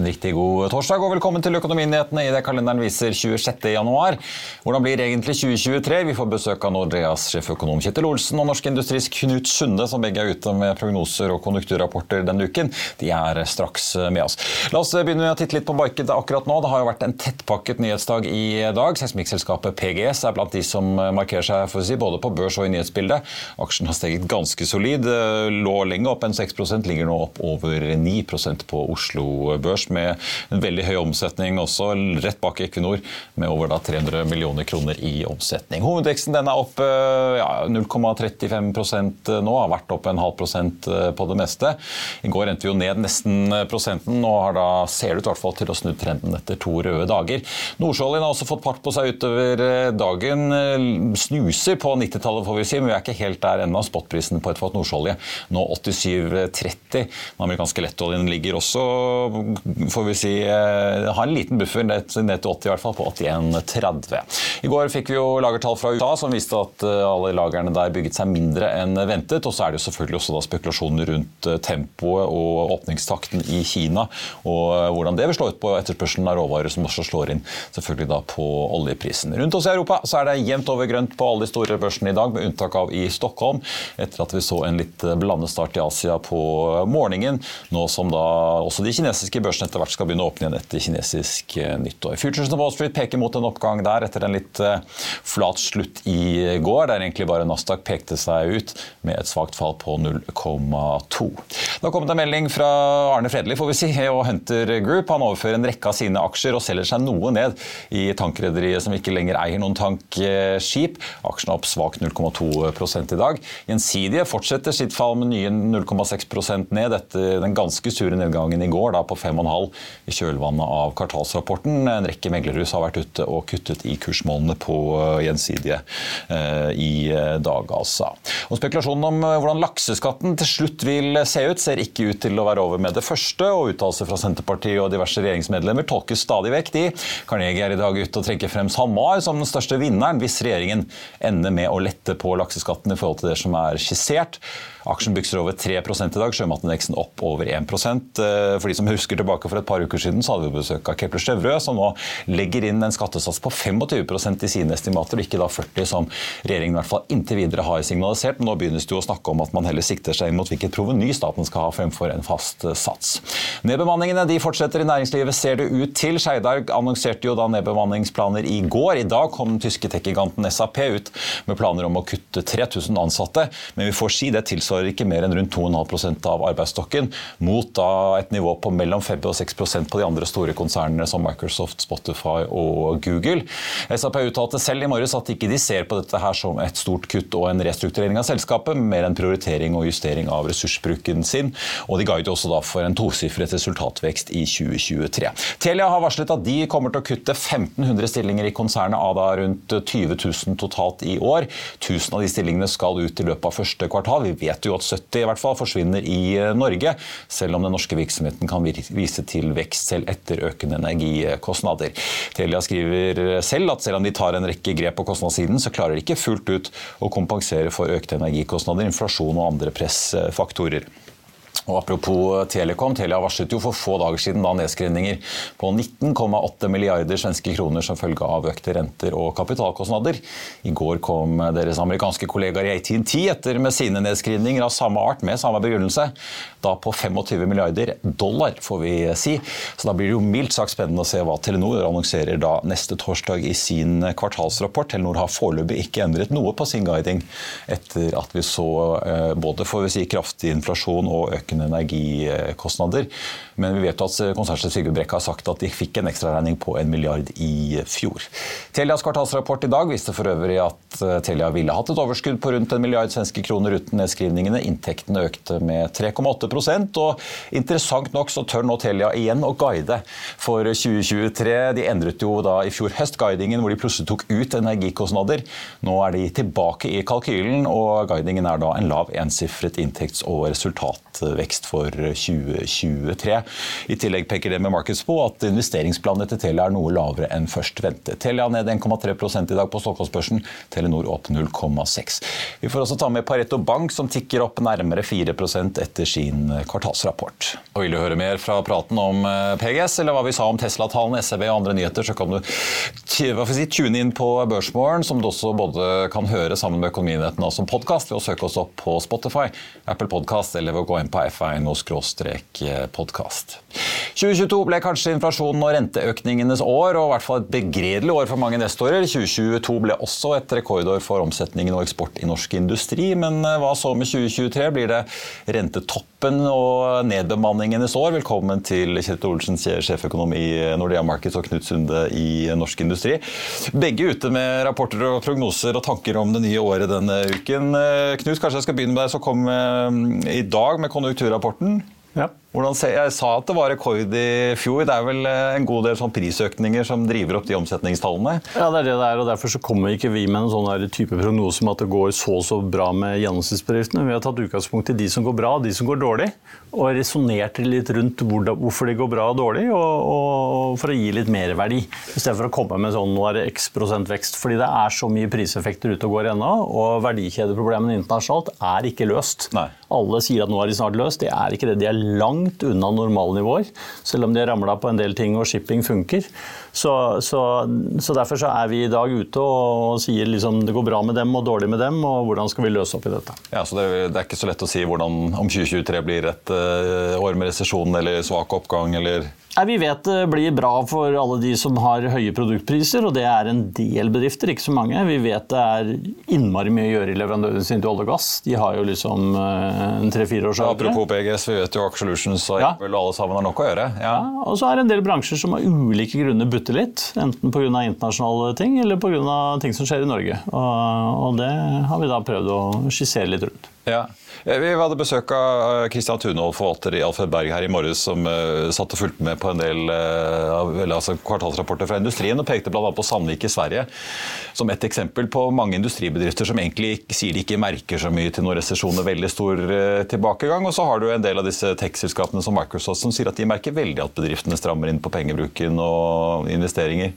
En riktig god torsdag og velkommen til Økonominyhetene i det kalenderen viser 26. januar. Hvordan blir egentlig 2023? Vi får besøk av Nordeas sjeføkonom Kjetil Olsen og Norsk Industris Knut Sunde, som begge er ute med prognoser og konjunkturrapporter denne uken. De er straks med oss. La oss begynne med å titte litt på markedet akkurat nå. Det har jo vært en tettpakket nyhetsdag i dag. Seismikkselskapet PGS er blant de som markerer seg for å si, både på børs og i nyhetsbildet. Aksjen har steget ganske solid. Lå lenge opp en 6% ligger nå opp over 9% på Oslo Børs med en veldig høy omsetning også, rett bak Equinor, med over da 300 millioner kroner i omsetning. Hovedveksten den er opp ja, 0,35% nå, har vært opp en halv prosent på det meste. I går endte vi jo ned nesten prosenten, og har da, ser det ut hvert fall til å snu trenden etter to røde dager. Nordsjøoljen har også fått part på seg utover dagen. Snuser på 90-tallet, får vi si, men vi er ikke helt der ennå. Spotprisen på et fat nordsjøolje nå 87,30. Den amerikanske lettoljen ligger også får vi si, har ha en liten buffer ned til 80, i hvert fall på 81,30. I går fikk vi jo lagertall fra USA som viste at eh, alle lagrene der bygget seg mindre enn ventet. Og så er det jo selvfølgelig også da spekulasjoner rundt eh, tempoet og åpningstakten i Kina, og hvordan det vil slå ut på etterspørselen av råvarer, som også slår inn selvfølgelig da på oljeprisen. Rundt oss i Europa så er det jevnt over grønt på alle de store børsene i dag, med unntak av i Stockholm, etter at vi så en litt blandet start i Asia på morgenen, nå som da også de kinesiske børsene etter hvert skal begynne å åpne igjen etter kinesisk eh, nyttår. Futures of Wall Street peker mot en oppgang der etter en litt eh, flat slutt i går, der egentlig bare Nasdaq pekte seg ut med et svakt fall på 0,2. Det har kommet en melding fra Arne Fredelig får vi si, og Hunter Group. Han overfører en rekke av sine aksjer og selger seg noe ned i tankrederiet som ikke lenger eier noen tankskip. Aksjene er opp svakt 0,2 i dag. Gjensidige fortsetter sitt fall med nye 0,6% ned etter den ganske sure nedgangen i går da på 5,5 fall i kjølvannet av kvartalsrapporten. En rekke meglerhus har vært ute og kuttet i kursmålene på eh, gjensidige eh, i eh, dag, altså. Og Spekulasjonen om hvordan lakseskatten til slutt vil se ut, ser ikke ut til å være over med det første. og Uttalelser fra Senterpartiet og diverse regjeringsmedlemmer tolkes stadig vekk. de. Carnegie er i dag ute og trekker frem SalMar som den største vinneren hvis regjeringen ender med å lette på lakseskatten i forhold til det som er skissert. Aksjen bykser over 3% i dag, sjømatindeksen opp over 1 For de som husker tilbake for et par uker siden, så hadde vi besøk av Kepler Støvrø, som nå legger inn en skattesats på 25% i sine estimater, og ikke da 40 som regjeringen i hvert fall inntil videre har signalisert. Men nå begynnes det jo å snakke om at man heller sikter seg inn mot hvilket proveny staten skal ha fremfor en fast sats. Nedbemanningene de fortsetter i næringslivet, ser det ut til. Skeidar annonserte jo da nedbemanningsplaner i går. I dag kom den tyske tech-giganten SAP ut med planer om å kutte 3000 ansatte, men vi får si det tilsvarer tilsvarer ikke mer enn rundt 2,5% av arbeidsstokken, mot da et nivå på mellom 5 og 6% på de andre store konsernene som Microsoft, Spotify og Google. SAP uttalte selv i morges at ikke de ser på dette her som et stort kutt og en restrukturering av selskapet, mer enn prioritering og justering av ressursbruken sin. Og de guider også da for en tosifret resultatvekst i 2023. Telia har varslet at de kommer til å kutte 1500 stillinger i konsernet av da rundt 20 000 totalt i år. 1000 av de stillingene skal ut i løpet av første kvartal. Vi vet jo at 70 i hvert fall forsvinner i eh, Norge, selv om den norske virksomheten kan vise til vekst selv etter økende energikostnader. Telia skriver selv at selv om de tar en rekke grep på kostnadssiden, så klarer de ikke fullt ut å kompensere for økte energikostnader, inflasjon og andre pressfaktorer. Og Apropos Telekom, Telia varslet jo for få dager siden da nedskrivninger på 19,8 milliarder svenske kroner som følge av økte renter og kapitalkostnader. I går kom deres amerikanske kollegaer i ATNT etter med sine nedskrivninger av samme art med samme begrunnelse. Da på 25 milliarder dollar, får vi si. Så da blir det jo mildt sagt spennende å se hva Telenor annonserer da neste torsdag i sin kvartalsrapport. Telenor har foreløpig ikke endret noe på sin guiding etter at vi så eh, både får vi si, kraftig inflasjon og økende økende energikostnader. Men vi vet at konsernsjef Sigurd Brekke har sagt at de fikk en ekstraregning på en milliard i fjor. Telias kvartalsrapport i dag viste for øvrig at eh, Telia ville hatt et overskudd på rundt en milliard svenske kroner uten nedskrivningene. Inntektene økte med 3,8% og interessant nok så tør nå Telia igjen å guide for 2023. De endret jo da i fjor høst guidingen hvor de plutselig tok ut energikostnader. Nå er de tilbake i kalkylen, og guidingen er da en lav ensifret inntekts- og resultatvekst for 2023. I tillegg peker det med Markets på at investeringsplanene til Telia er noe lavere enn først ventet. Telia ned 1,3 i dag på Stockholmsbørsen, Telenor opp 0,6. Vi får også ta med Pareto Bank, som tikker opp nærmere 4 etter sin kvartalsrapport. Og Vil du høre mer fra praten om eh, PGS, eller hva vi sa om Tesla-tallene, SEB og andre nyheter, så kan du si, tune inn på Børsmorgen, som du også både kan høre sammen med Økonominyhetene og som podkast ved å søke oss opp på Spotify, Apple Podcast eller ved å gå inn på f1-podkast. 2022 ble kanskje inflasjonen og renteøkningenes år, og i hvert fall et begredelig år for mange nestorer. 2022 ble også et rekordår for omsetningen og eksport i norsk industri. Men eh, hva så med 2023? Blir det rentetoppen og nedbemanningenes år? Velkommen til Kjetil Olsen, sjeføkonom i Nordea Markets og Knut Sunde i Norsk Industri. Begge ute med rapporter og prognoser og tanker om det nye året denne uken. Eh, Knut, kanskje jeg skal begynne med deg som kom eh, i dag med konjunkturrapporten? Ja. Jeg sa at det var rekord i fjor. Det er vel eh, en god del sånn prisøkninger som driver opp de omsetningstallene? Ja, det er det det er, og derfor så kommer ikke vi med en sånn type prognose om at det går så så bra med gjennomsnittsbedriftene. Vi har tatt utgangspunkt i de som går bra og de som går dårlig, og resonnert litt rundt hvorfor de går bra og dårlig, og, og for å gi litt merverdi. I stedet for å komme med sånn nå er det x prosent vekst. Fordi det er så mye priseffekter ute og går ennå, og verdikjedeproblemene internasjonalt er ikke løst. Nei. Alle sier at nå er de snart løst. Det er ikke det. De er langt unna normalnivåer, selv om de har ramla på en del ting og shipping funker. Så, så, så, derfor så er vi i dag ute og, sier liksom det går bra med dem og dårlig med dem, og hvordan skal vi løse opp i dette. Ja, så det, det er ikke så lett å si hvordan, om 2023 blir et uh, år med resesjon eller svak oppgang eller Vi vet det blir bra for alle de som har høye produktpriser, og det er en del bedrifter, ikke så mange. Vi vet det er innmari mye å gjøre i leverandørindustrien til olje og gass. De har jo liksom eh, en tre-fire års ja, Apropos PGS, vi vet jo Aker Solutions og ja. alle sammen har nok å gjøre. Ja. ja. og så er det en del bransjer som av ulike grunner butter litt. Enten pga. internasjonale ting eller pga. ting som skjer i Norge. Og, og det har vi da prøvd å skissere litt rundt. Ja. Eh, vi hadde besøk av Kristian eh, Tunhold, forvalter i Alfred Berg her i morges, som uh, satt og fulgte med på en del altså kvartalsrapporter fra industrien, og pekte bl.a. på Sandvik i Sverige som et eksempel på mange industribedrifter som egentlig sier de ikke merker så mye til noen resesjon og veldig stor tilbakegang. Og så har du en del av disse tech-selskapene som Microsoft som sier at de merker veldig at bedriftene strammer inn på pengebruken og investeringer.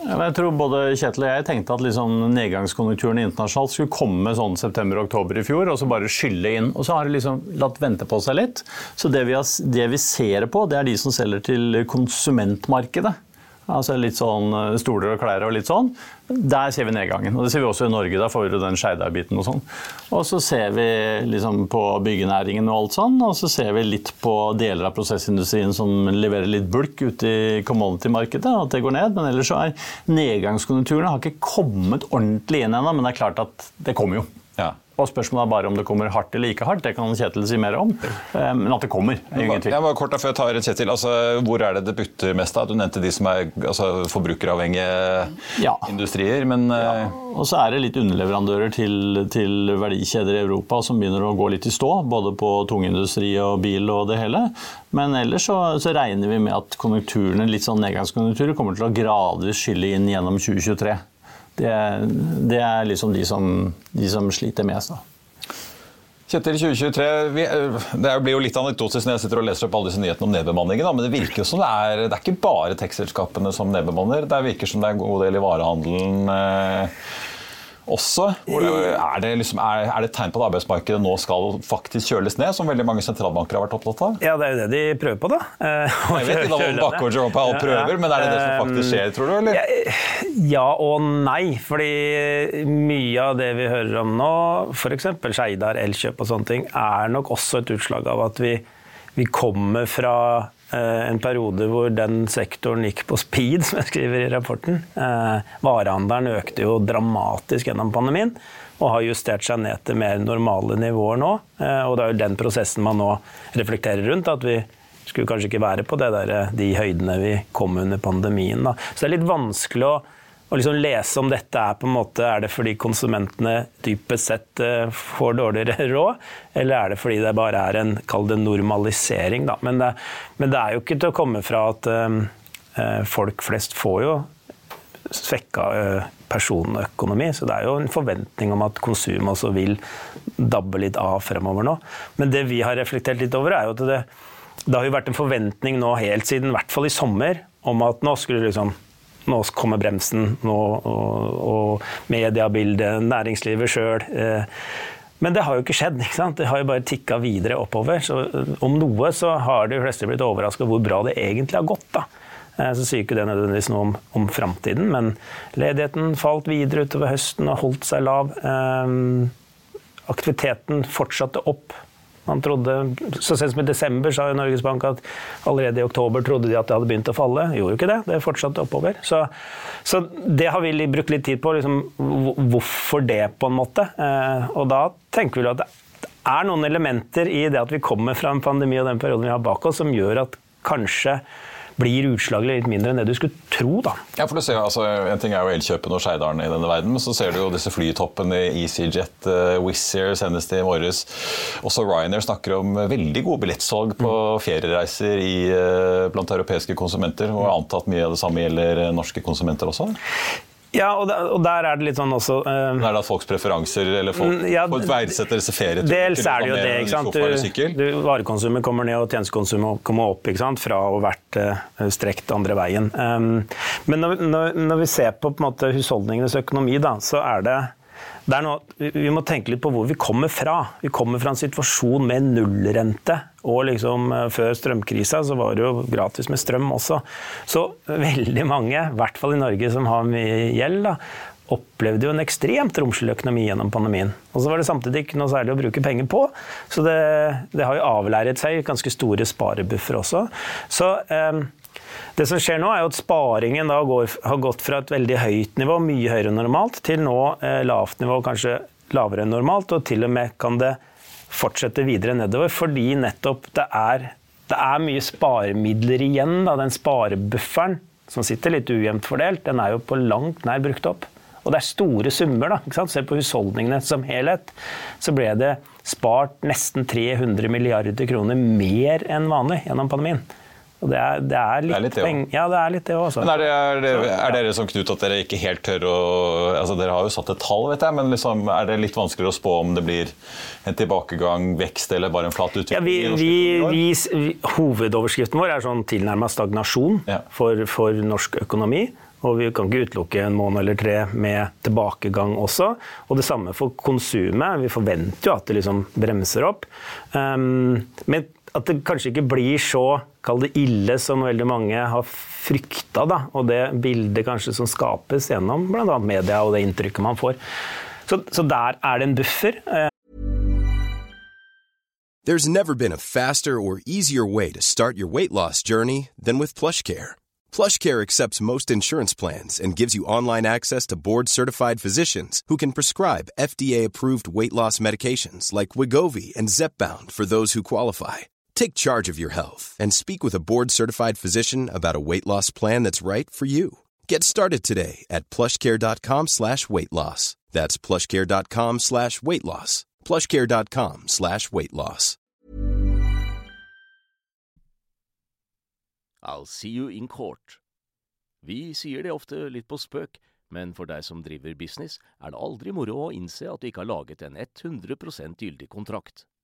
Jeg tror både Kjetil og jeg tenkte at liksom nedgangskonjunkturen internasjonalt skulle komme sånn september-oktober i fjor og så bare skylle inn. Og så har det liksom latt vente på seg litt. Så det vi, har, det vi ser på, det er de som selger til konsumentmarkedet. Altså litt sånn eh, stoler og klær og litt sånn. Der ser vi nedgangen. Og det ser vi også i Norge. Da får vi den Skeidar-biten og sånn. Og så ser vi liksom på byggenæringen og alt sånn. Og så ser vi litt på deler av prosessindustrien som leverer litt bulk ute i commodity-markedet. At det går ned. Men ellers så er nedgangskonjunkturene har ikke kommet ordentlig inn ennå. Men det er klart at det kommer jo. Og Spørsmålet er bare om det kommer hardt eller ikke hardt. Det kan Kjetil si mer om. Eh, men at det kommer. er ingen tvil. Jeg bare kort før jeg tar Kjetil, altså, Hvor er det det butter mest? da? Du nevnte de som er altså, forbrukeravhengige ja. industrier. men... Ja. Eh, og så er det litt underleverandører til, til, verdikjeder i Europa som begynner å gå litt i stå. Både på tungindustri og bil og det hele. Men ellers så, så regner vi med at konjunkturene, litt sånn nedgangskonjunkturer kommer til å gradvis skylle inn gjennom 2023. Det, det er liksom de som, de som sliter mest. da. Kjetil, 2023, vi, Det blir jo litt anekdotisk når jeg sitter og leser opp alle disse nyhetene om nedbemanningen, men det virker som det er, det er ikke bare tekstselskapene som nedbemanner. Det virker som det er en god del i varehandelen. Eh, også. Er det, liksom, er, er det tegn på at arbeidsmarkedet nå skal faktisk kjøles ned, som veldig mange sentralbanker har vært opptatt av? Ja, det er jo det de prøver på, da. Jeg vet ikke om alle prøver, men er det det som faktisk skjer, tror du? eller? Ja og nei. Fordi mye av det vi hører om nå, f.eks. Skeidar, Elkjøp og sånne ting, er nok også et utslag av at vi, vi kommer fra Eh, en periode hvor den sektoren gikk på speed, som jeg skriver i rapporten. Eh, varehandelen økte jo dramatisk gjennom pandemien og har justert seg ned til mer normale nivåer nå. Eh, og det er jo den prosessen man nå reflekterer rundt. at vi skulle kanskje ikke være på der, de høydene vi kom under pandemien. Da. Så det er litt vanskelig å å liksom lese om dette er på en måte, er det fordi konsumentene dypest sett eh, får dårligere råd, eller er det fordi det bare er en kall det normalisering. Da. Men, det, men det er jo ikke til å komme fra at um, folk flest får jo svekka personøkonomi, så det er jo en forventning om at konsum også vil dabbe litt av fremover nå. Men det vi har reflektert litt over, er jo at det, det har jo vært en forventning nå helt siden, i hvert fall i sommer, om at nå skulle liksom nå kommer bremsen, nå, og, og mediebildet, næringslivet sjøl. Eh, men det har jo ikke skjedd. ikke sant? Det har jo bare tikka videre oppover. Så eh, om noe så har de fleste blitt overraska hvor bra det egentlig har gått. da. Eh, så sier ikke det nødvendigvis noe om, om framtiden, men ledigheten falt videre utover høsten og holdt seg lav. Aktiviteten fortsatte opp man trodde, Så sent som i desember sa Norges Bank at allerede i oktober trodde de at det hadde begynt å falle. Gjorde jo ikke det, det fortsatte oppover. Så, så det har vi brukt litt tid på. Liksom, hvorfor det, på en måte. Eh, og da tenker vi at det er noen elementer i det at vi kommer fra en pandemi og den perioden vi har bak oss, som gjør at kanskje blir utslaget litt mindre enn det du skulle tro. da. Ja, for du ser, altså, En ting er jo Elkjøpen og Skeidaren i denne verden, men så ser du jo disse flytoppene EasyJet, uh, Wizz Air senest i morges. Også Ryanair snakker om veldig gode billettsalg på mm. feriereiser i, uh, blant europeiske konsumenter. og Jeg antar at mye av det samme gjelder norske konsumenter også? Ja, og der, og der, er det litt sånn også uh, Er det folks preferanser, eller folk, mm, ja, folk verdsetter disse ferieturene? Dels er det jo det. ikke sant? Du, du, varekonsumet kommer ned, og tjenestekonsumet kommer opp ikke sant? fra å ha vært uh, strekt andre veien. Um, men når, når, når, vi ser på, på måte, husholdningenes økonomi, da, så er det noe, vi må tenke litt på hvor vi kommer fra. Vi kommer fra en situasjon med nullrente. Og liksom, eh, før strømkrisa så var det jo gratis med strøm også. Så veldig mange, i hvert fall i Norge som har mye gjeld, da, opplevde jo en ekstremt romslig økonomi gjennom pandemien. Og så var det samtidig ikke noe særlig å bruke penger på. Så det, det har jo avlæret seg ganske store sparebuffer også. Så eh, det som skjer nå, er at sparingen går, har gått fra et veldig høyt nivå, mye høyere enn normalt, til nå eh, lavt nivå, kanskje lavere enn normalt. Og til og med kan det fortsette videre nedover, fordi nettopp det er, det er mye sparemidler igjen. Da. Den sparebufferen som sitter litt ujevnt fordelt, den er jo på langt nær brukt opp. Og det er store summer. da? Se på husholdningene som helhet. Så ble det spart nesten 300 milliarder kroner mer enn vanlig gjennom pandemien. Det er, det er litt, det er litt det òg. Ja, det er litt det òg. Men er, er, er, dere som Knut at dere ikke helt tør å altså Dere har jo satt et tall, vet jeg, men liksom, er det litt vanskeligere å spå om det blir en tilbakegang, vekst eller bare en flat utvikling? Ja, vi, vi, vi, hovedoverskriften vår er sånn tilnærma stagnasjon ja. for, for norsk økonomi. Og vi kan ikke utelukke en måned eller tre med tilbakegang også. Og det samme for konsumet. Vi forventer jo at det liksom bremser opp. Um, men at det kanskje ikke blir så kall det ille som veldig mange har frykta. Og det bildet kanskje som skapes gjennom bl.a. media og det inntrykket man får. Så, så der er det en buffer. There's never been a faster or easier way to start your weight loss journey than with PlushCare. PlushCare accepts most insurance plans and gives you online access to board-certified physicians who can prescribe FDA-approved weight loss medications like Wigovi and Zepbound for those who qualify. Take charge of your health and speak with a board certified physician about a weight loss plan that's right for you. Get started today at plushcare.com slash weight loss. That's plushcare.com slash weight loss. Plushcare.com slash weight loss. I'll see you in court. Vi sier det ofte litt på spøk, men for deg som driver business, er det aldri moro å innse at du ikke har laget en 100 gyldig kontrakt.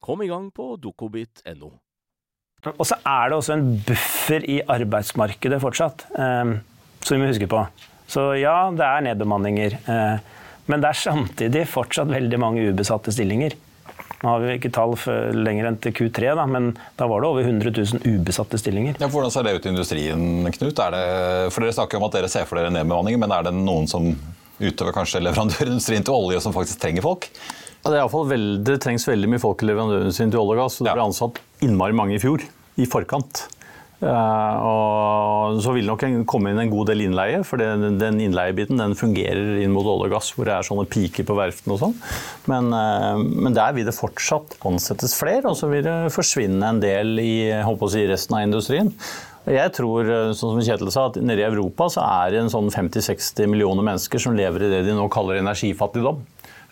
Kom i gang på dokobit.no. Og så er det også en buffer i arbeidsmarkedet fortsatt, eh, som vi må huske på. Så ja, det er nedbemanninger. Eh, men det er samtidig fortsatt veldig mange ubesatte stillinger. Nå har vi ikke tall lenger enn til Q3, da, men da var det over 100 000 ubesatte stillinger. Ja, hvordan ser det ut i industrien, Knut? Det, for Dere snakker om at dere ser for dere nedbemanninger, men er det noen som utover kanskje leverandørindustrien til olje som faktisk trenger folk? Ja, det, er veld, det trengs veldig mye folk i leverandørindustrien til olje og gass. og Det ble ansatt innmari mange i fjor, i forkant. Uh, og så vil det nok komme inn en god del innleie, for den, den innleiebiten den fungerer inn mot olje og gass, hvor det er sånne piker på verftene og sånn. Men, uh, men, der vil det fortsatt ansettes flere, og så vil det forsvinne en del i si, resten av industrien. Jeg tror, eh, sånn som Kjetil sa, at nede i Europa så er det en sånn 50-60 millioner mennesker som lever i det de nå kaller energifattigdom.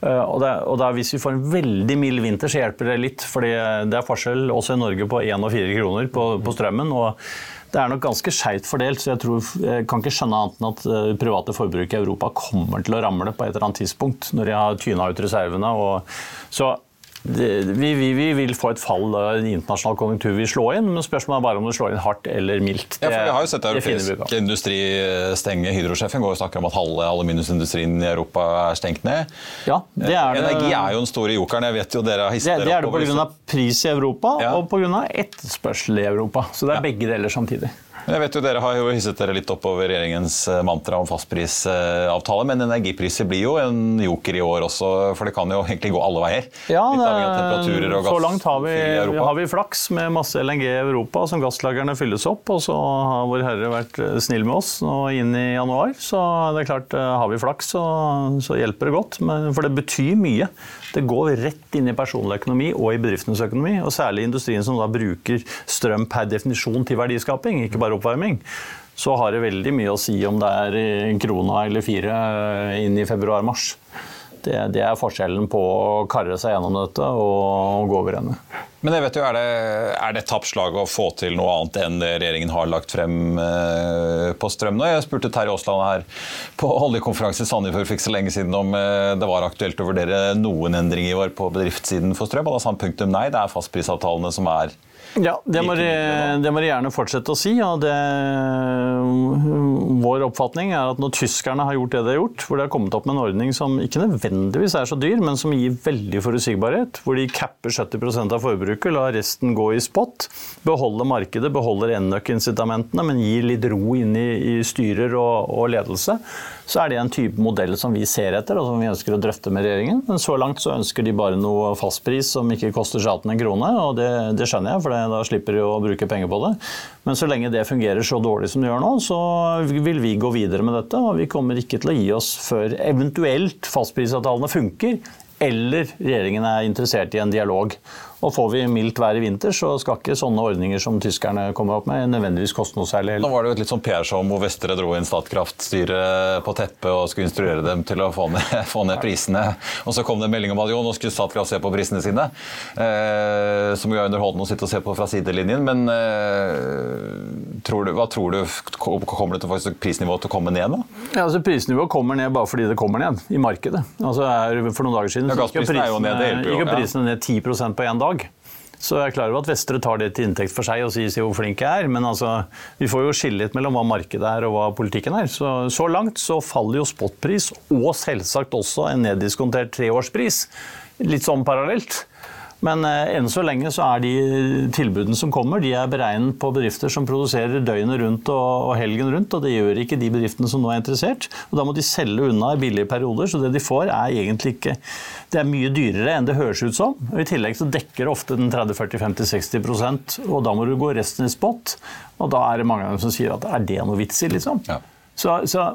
Eh, og, det, og det Hvis vi får en veldig mild vinter, så hjelper det litt. fordi det er forskjell også i Norge på 1 og 4 kroner på, på strømmen. og det er nok ganske skeivt fordelt, så jeg, tror, jeg kan ikke skjønne annet enn at eh, private forbruk i Europa kommer til å ramle på et eller annet tidspunkt, når de har tyna ut reservene. Og, så vi, vi, vi, vil få et fall i internasjonal konjunktur vil slå inn, men spørsmålet er bare om det slår inn hardt eller mildt. Det, ja, for Vi har jo sett europeisk industri stenge. Hydrosjefen går og snakker om at halve aluminiumsindustrien i Europa er stengt ned. Ja, det er Energi er jo den store jokeren. Jeg vet jo dere har hisset dere opp. det er det pga. pris i Europa ja. og pga. etterspørsel i Europa. Så det er ja. begge deler samtidig. Jeg vet jo Dere har jo hisset dere litt opp over regjeringens eh, mantra om fastprisavtale, men energipriser blir jo en joker i år også, for det kan jo egentlig gå alle veier? Ja, det, så langt har vi, har vi, flaks med masse LNG i Europa som gasslagrene fylles opp, og så har Vår Herre vært eh, snill med oss nå inn i januar. Så det er klart, eh, har vi flaks, så, så hjelper det godt. Men, for det betyr mye. Det går rett inn i personlig økonomi og i bedriftenes økonomi, og særlig industrien som da bruker strøm per definisjon til verdiskaping, ikke bare oppvarming, så har det veldig mye å si om det er en krona eller fire inn i februar-mars. Det, det, er forskjellen på å karre seg gjennom dette og gå over ende. Men jeg vet jo, Er det, er det et tapt å få til noe annet enn det regjeringen har lagt frem eh, på strøm nå? Jeg spurte Terje Aasland her på oljekonferanse i Sandefjord for ikke så lenge siden om eh, det var aktuelt å vurdere noen endringer i år på bedriftssiden for strøm. Og da sa han punktum nei, det er fastprisavtalene som er ja, det må, de, det må, de, gjerne fortsette å si. og det, Vår oppfatning er at når tyskerne har gjort det de har gjort, hvor de har kommet opp med en ordning som ikke nødvendigvis er så dyr, men som gir veldig forutsigbarhet, hvor de capper 70% av forbruket, lar resten gå i spot, beholder markedet, beholder enøk-incitamentene, men gir litt ro inn i, i styrer og, og ledelse, så er det en type modell som vi ser etter, og som vi ønsker å drøfte med regjeringen. Men så langt så ønsker de bare noe fastpris som ikke koster staten en krone, og det, det skjønner jeg, for det, da slipper de å bruke penger på det. Men så lenge det fungerer så dårlig som det gjør nå, så vil vi gå videre med dette. Og vi kommer ikke til å gi oss før eventuelt fastprisavtalene funker, eller regjeringen er interessert i en dialog. Og får vi mildt vær i vinter, så skal ikke sånne ordninger som tyskerne kommer opp med, nødvendigvis koste noe særlig. Nå var det jo et litt sånn PR-show hvor Vestre dro inn Statkraft-styret på teppet og skulle instruere dem til å få ned, få ned, prisene. Og så kom det en melding om at jo, nå skulle Statkraft se på prisene sine. Eh, som jo er underholdende å sitte og se på fra sidelinjen. Men eh, tror du, hva tror du? Kommer det til prisnivået til å komme ned nå? Ja, altså Prisnivået kommer ned bare fordi det kommer ned i markedet. Altså, for noen dager siden ja, gikk jo prisene ned 10% på én dag. Så jeg er klar over at Vestre tar det til inntekt for seg og sier hvor flink jeg er, men altså, vi får jo skille litt mellom hva markedet er og hva politikken er. Så, så langt så faller jo spotpris og selvsagt også en neddiskontert treårspris litt sånn parallelt. Men eh, enn så lenge så er de tilbudene som kommer, de er beregnet på bedrifter som produserer døgnet rundt og, helgen rundt, og det gjør ikke de bedriftene som nå er interessert. Og da må de selge unna i billige perioder, så det de får er egentlig ikke Det er mye dyrere enn det høres ut som. Og I tillegg så dekker ofte den 30-40-50-60% og da må du gå resten i spot. Og da er det mange av dem som sier at er det noe vits i, liksom? Ja. Så, så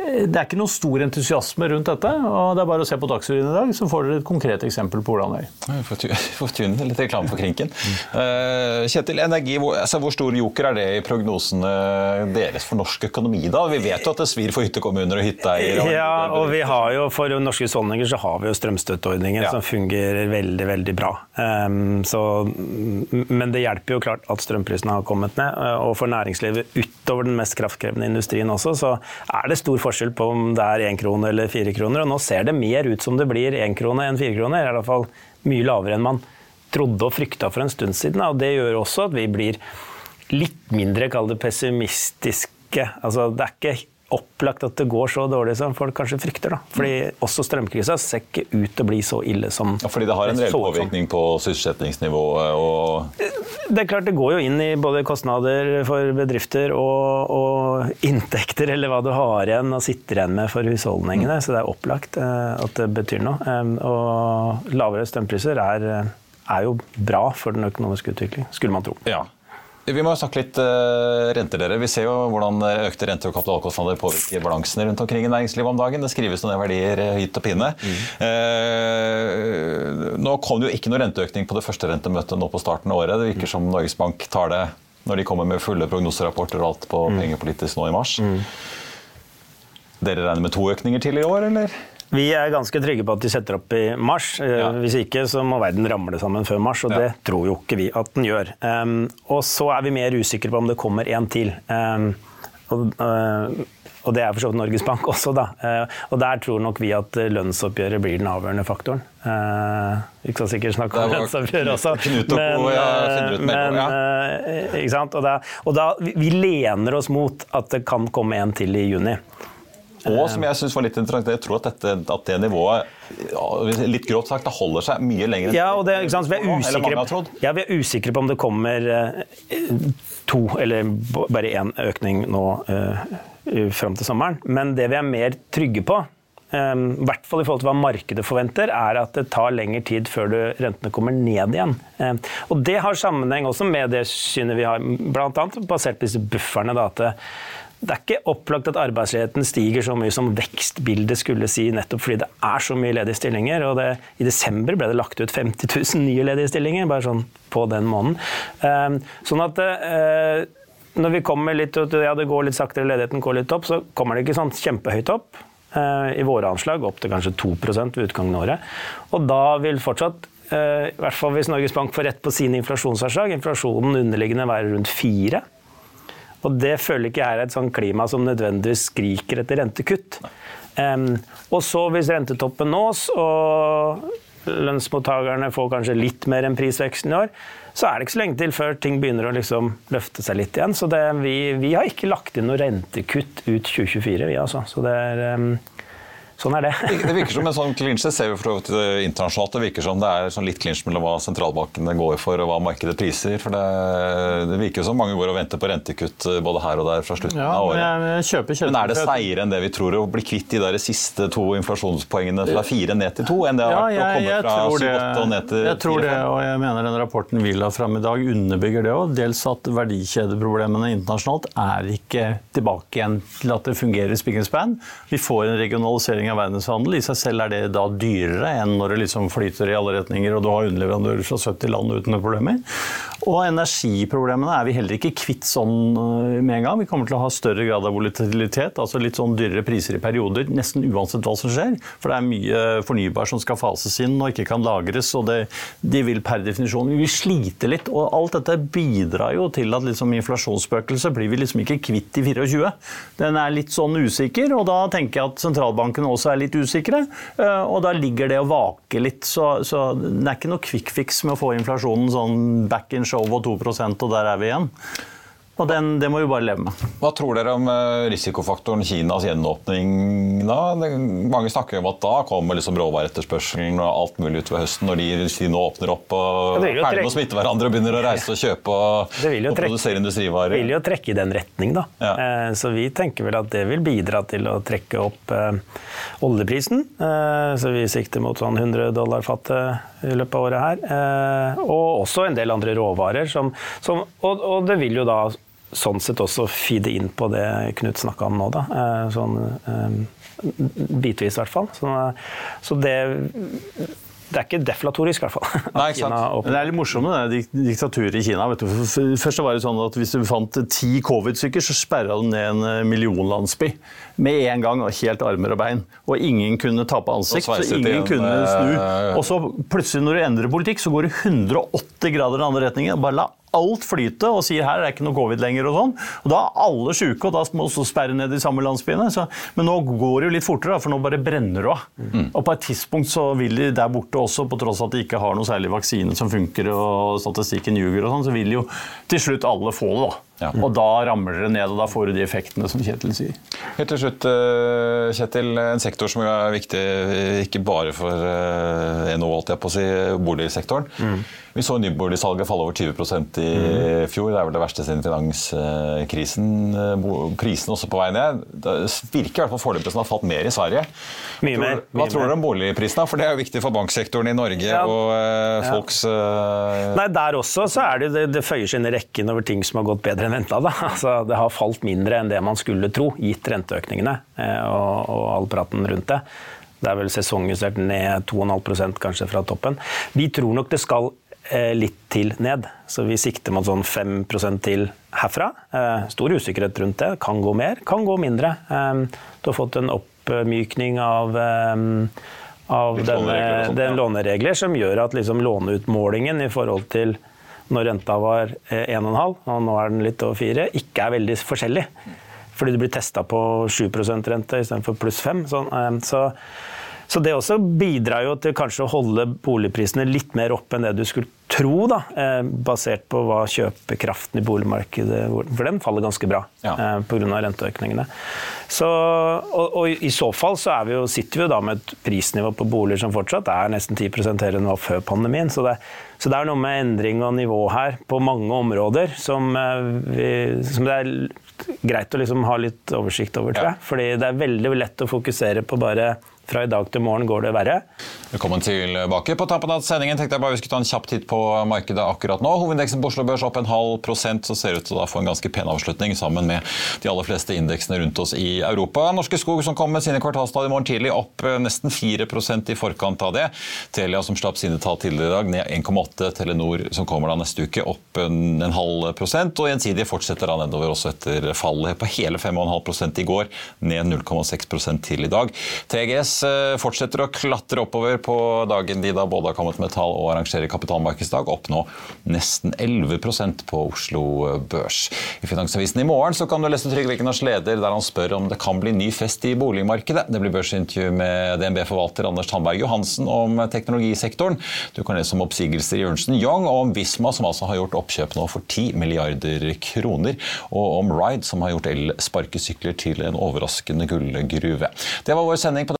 det er ikke noe stor entusiasme rundt dette. og Det er bare å se på Dagsrevyen i dag, så får dere et konkret eksempel på hvordan det er. Får tu- tune litt reklame for Krinken. Eh, Kjetil, energi, hvor, altså, hvor stor joker er det i prognosene deres for norsk økonomi? da? Vi vet jo at det svir for hyttekommuner og hytteeiere. Ja, og vi har jo, for norske husholdninger så har vi jo strømstøtteordningen Ja. som fungerer veldig, veldig bra. Um, så, men det hjelper jo klart at strømprisene har kommet ned. eh, Og for næringslivet utover den mest kraftkrevende industrien også, så er det stor forskjell på om det er én krone eller fire kroner. Og nå ser det mer ut som det blir én krone enn fire kroner. I hvert fall mye lavere enn man trodde og frykta for en stund siden. Og det gjør også at vi blir litt mindre, kall det pessimistiske. Altså, det er ikke opplagt at det går så dårlig som folk kanskje frykter. Da. Fordi også strømkrisa ser ikke ut til å bli så ille som Ja, fordi det har en reell påvirkning på sysselsettingsnivået og Det er klart det går jo inn i både kostnader for bedrifter og, og inntekter, eller hva du har igjen og sitter igjen med for husholdningene. Så det er opplagt eh, at det betyr noe. Og lavere strømpriser er, eh, er jo bra for den økonomiske utvikling, skulle man tro. Ja. Vi må snakke litt uh, renter, dere. Vi ser jo hvordan økte renter og kapitalkostnader påvirker balansene rundt omkring i næringslivet om dagen. Det skrives ned verdier hit hytt og pinne. Eh, nå kom det jo ikke noe renteøkning på det første rentemøtet nå på starten av året. Det virker som Norges Bank tar det når de kommer med fulle prognoserapporter og alt på pengepolitisk nå i mars. Dere regner med to økninger til i år, eller? Vi er ganske trygge på at de setter opp i mars. Eh, Ja. Hvis ikke så må verden ramle sammen før mars, og Ja. det tror jo ikke vi at den gjør. Um, og så er vi mer usikre på om det kommer en til. Um, og, uh, og det er for så vidt Norges Bank også, da. Uh, og der tror nok vi at lønnsoppgjøret blir den avgjørende faktoren. Uh, vi skal sikkert snakke om lønnsoppgjøret også. Knut og co. ja, men, uh, ikke sant? Og, da, og da, vi, vi lener oss mot at det kan komme en til i juni. Og som jeg synes var litt interessant, jeg tror at, dette, at det nivået, litt grått sagt, det holder seg mye lenger enn Ja, og det? Vi, er usikre, har ja, vi er usikre på om det kommer eh, to eller bare én økning nå uh, fram til sommeren. Men det vi er mer trygge på, um, i hvert fall i forhold til hva markedet forventer, er at det tar lengre tid før du, rentene kommer ned igjen. Um, og Det har sammenheng også med det synet vi har, bl.a. basert på disse bufferne. Da, at det, er ikke opplagt at arbeidsledigheten stiger så mye som vekstbildet skulle si, nettopp fordi det er så mye ledige stillinger. og det, I desember ble det lagt ut 50 000 nye ledige stillinger, bare sånn på den måneden. Eh, sånn at eh, når vi kommer litt ja, det går litt saktere, ledigheten går litt opp, så kommer det ikke sånn kjempehøyt opp. Eh, I våre anslag opp til kanskje 2 ved utgangen av året. Og da vil fortsatt eh, i hvert fall hvis Norges Bank får rett på sine inflasjonsanslag, inflasjonen underliggende være rundt 4 og det føler ikke jeg er et sånn klima som nødvendigvis skriker etter rentekutt. Um, og så hvis rentetoppen nås, og lønnsmottakerne får kanskje litt mer enn prisveksten i år, så er det ikke så lenge til før ting begynner å liksom løfte seg litt igjen. Så det, vi, vi har ikke lagt inn noe rentekutt ut 2024, vi altså. Så det er, em, sånn er det. Det virker som en sånn klinsj, det ser vi for så vidt internasjonalt. Det virker som det er sånn litt klinsj mellom hva sentralbankene går for og hva markedet priser. For det, det virker som mange går og venter på rentekutt eh, både her og der fra slutten Ja, av året. Men, kjøper kjøper, Men er det seigere enn det vi tror, å bli kvitt de der siste to inflasjonspoengene fra fire ned til to, enn det har Ja, vært å komme fra tror 7-8 og ned til jeg tror det, 4-5? og jeg mener den rapporten vi la fram i dag underbygger det òg. Dels at verdikjedeproblemene internasjonalt er ikke tilbake igjen til at det fungerer i and. Vi får en regionalisering av verdenshandel. I seg selv er det da dyrere enn når det liksom flyter i alle retninger og du har underleverandører fra 70 land uten noen problemer. Og energiproblemene er vi heller ikke kvitt sånn øh, med en gang. Vi kommer til å ha større grad av volatilitet, altså litt sånn dyrere priser i perioder, nesten uansett hva som skjer. For det er mye fornybar som skal fases inn og ikke kan lagres, og det, de vil per definisjon Vi vil slite litt, og alt dette bidrar jo til at liksom inflasjonsspøkelset blir vi liksom ikke kvitt i 24. Den er litt sånn usikker, og da tenker jeg at sentralbankene også er litt usikre. øh, Og da ligger det og vaker litt, så, så det er ikke noe quick fix med å få inflasjonen sånn back in show og 2% og der er vi igjen. Og den, det må vi bare leve med. Hva tror dere om eh, risikofaktoren Kinas gjenåpning da? Mange snakker om at da kommer liksom råvareetterspørselen og alt mulig utover høsten, når de, Kina åpner opp og er ferdig med å smitte hverandre og begynner å reise og kjøpe og, og produsere industrivarer. Det vil jo trekke i den retning, da. Ja. Eh, så vi tenker vel at det vil bidra til å trekke opp eh, oljeprisen. Så vi sikter mot sånn 100 dollar fatet i løpet av året her. Og også en del andre råvarer. Som, som, og, og det vil jo da sånn sett også feede inn på det Knut snakka om nå, da. Eh, sånn eh, bitvis, i hvert fall. Så, så det det er ikke deflatorisk, i hvert fall. Nei, ikke sant. det er litt morsomt med det diktaturet i Kina. Vet du. Først var det sånn at Hvis du fant ti covid-stykker, så sperra du ned en eh, millionlandsby med en gang. og Helt armer og bein. Og ingen kunne tape ansikt. så ingen kunne snu. Og så plutselig, når du endrer politikk, så går det 180 grader i den andre retningen. Bare la alt flyte og sier her er det ikke noe covid lenger. og sånn. Og Da er alle sjuke, og da må også sperre ned de samme landsbyene. Så, men nå går det jo litt fortere, for nå bare brenner det av. Mm. Og på et tidspunkt så vil de der borte også, på tross av at de ikke har noe særlig vaksine som funker og statistikken ljuger, og sånn, så vil jo til slutt alle få det. da. Ja. Og da ramler det ned, og da får du de effektene som Kjetil sier. Helt til slutt, eh, Kjetil. En sektor som er viktig ikke bare for eh, NHO, holdt jeg på å si, boligsektoren. Mm. Vi så nyboligsalget falle over 20% i mm. fjor. Det er vel det verste siden finanskrisen. Prisene også på vei ned. Det virker i hvert fall foreløpig som det har falt mer i Sverige. Mye mer. Hva tror dere om boligprisene? For det er jo viktig for banksektoren i Norge ja. og uh, folks uh... Nei, Der også så er det, det, det føyer seg inn i rekken over ting som har gått bedre enn venta. Altså, det har falt mindre enn det man skulle tro, gitt renteøkningene uh, og, og all praten rundt det. Det er vel sesongjustert ned 2,5% kanskje fra toppen. Vi tror nok det skal Eh, litt til ned. Så vi sikter mot sånn 5% til herfra. Eh, stor usikkerhet rundt det. Kan gå mer, kan gå mindre. Eh, du har fått en oppmykning av, av denne, den låneregler som gjør at liksom låneutmålingen i forhold til når renta var 1,5, og nå er den litt over 4, ikke er veldig forskjellig. Fordi du blir testa på 7% rente istedenfor pluss 5. Sånn, så så det også bidrar jo til kanskje å holde boligprisene litt mer opp enn det du skulle tro, da, eh, basert på hva kjøpekraften i boligmarkedet For den faller ganske bra ja. eh, pga. renteøkningene. Så, og, og, i så fall så vi jo, sitter vi jo da med et prisnivå på boliger som fortsatt er nesten 10 høyere enn det var før pandemien. Så det, så det, er noe med endring av nivå her på mange områder som, eh, vi, som det er greit å liksom ha litt oversikt over, tror jeg. Fordi det er veldig lett å fokusere på bare fra i dag til morgen går det verre. Velkommen tilbake. På tampen av sendingen tenkte jeg bare vi skulle ta en kjapp titt på markedet akkurat nå. Hovedindeksen på Oslo Børs opp en halv prosent, så ser det ut til å få en ganske pen avslutning sammen med de aller fleste indeksene rundt oss i Europa. Norske Skog som kom med sine kvartalstall i morgen tidlig, opp nesten 4 i forkant av det. Telia som slapp sine tall tidligere i dag, ned 1,8. Telenor som kommer da neste uke, opp en, halv prosent. Og Gjensidige fortsetter da nedover også etter fallet på hele 5,5 i går, ned 0,6 til i dag. TGS fortsetter å klatre oppover på dagen de da både har kommet med tall og arrangerer kapitalmarkedsdag. Oppnå nesten 11% på Oslo Børs. I Finansavisen i morgen så kan du lese Trygve Egnars leder der han spør om det kan bli ny fest i boligmarkedet. Det blir børsintervju med DNB-forvalter Anders Tandberg Johansen om teknologisektoren. Du kan lese om oppsigelser i Ernst Young og om Visma, som altså har gjort oppkjøp nå for 10 milliarder kroner. Og om Ride, som har gjort elsparkesykler til en overraskende gullgruve. Det var vår sending på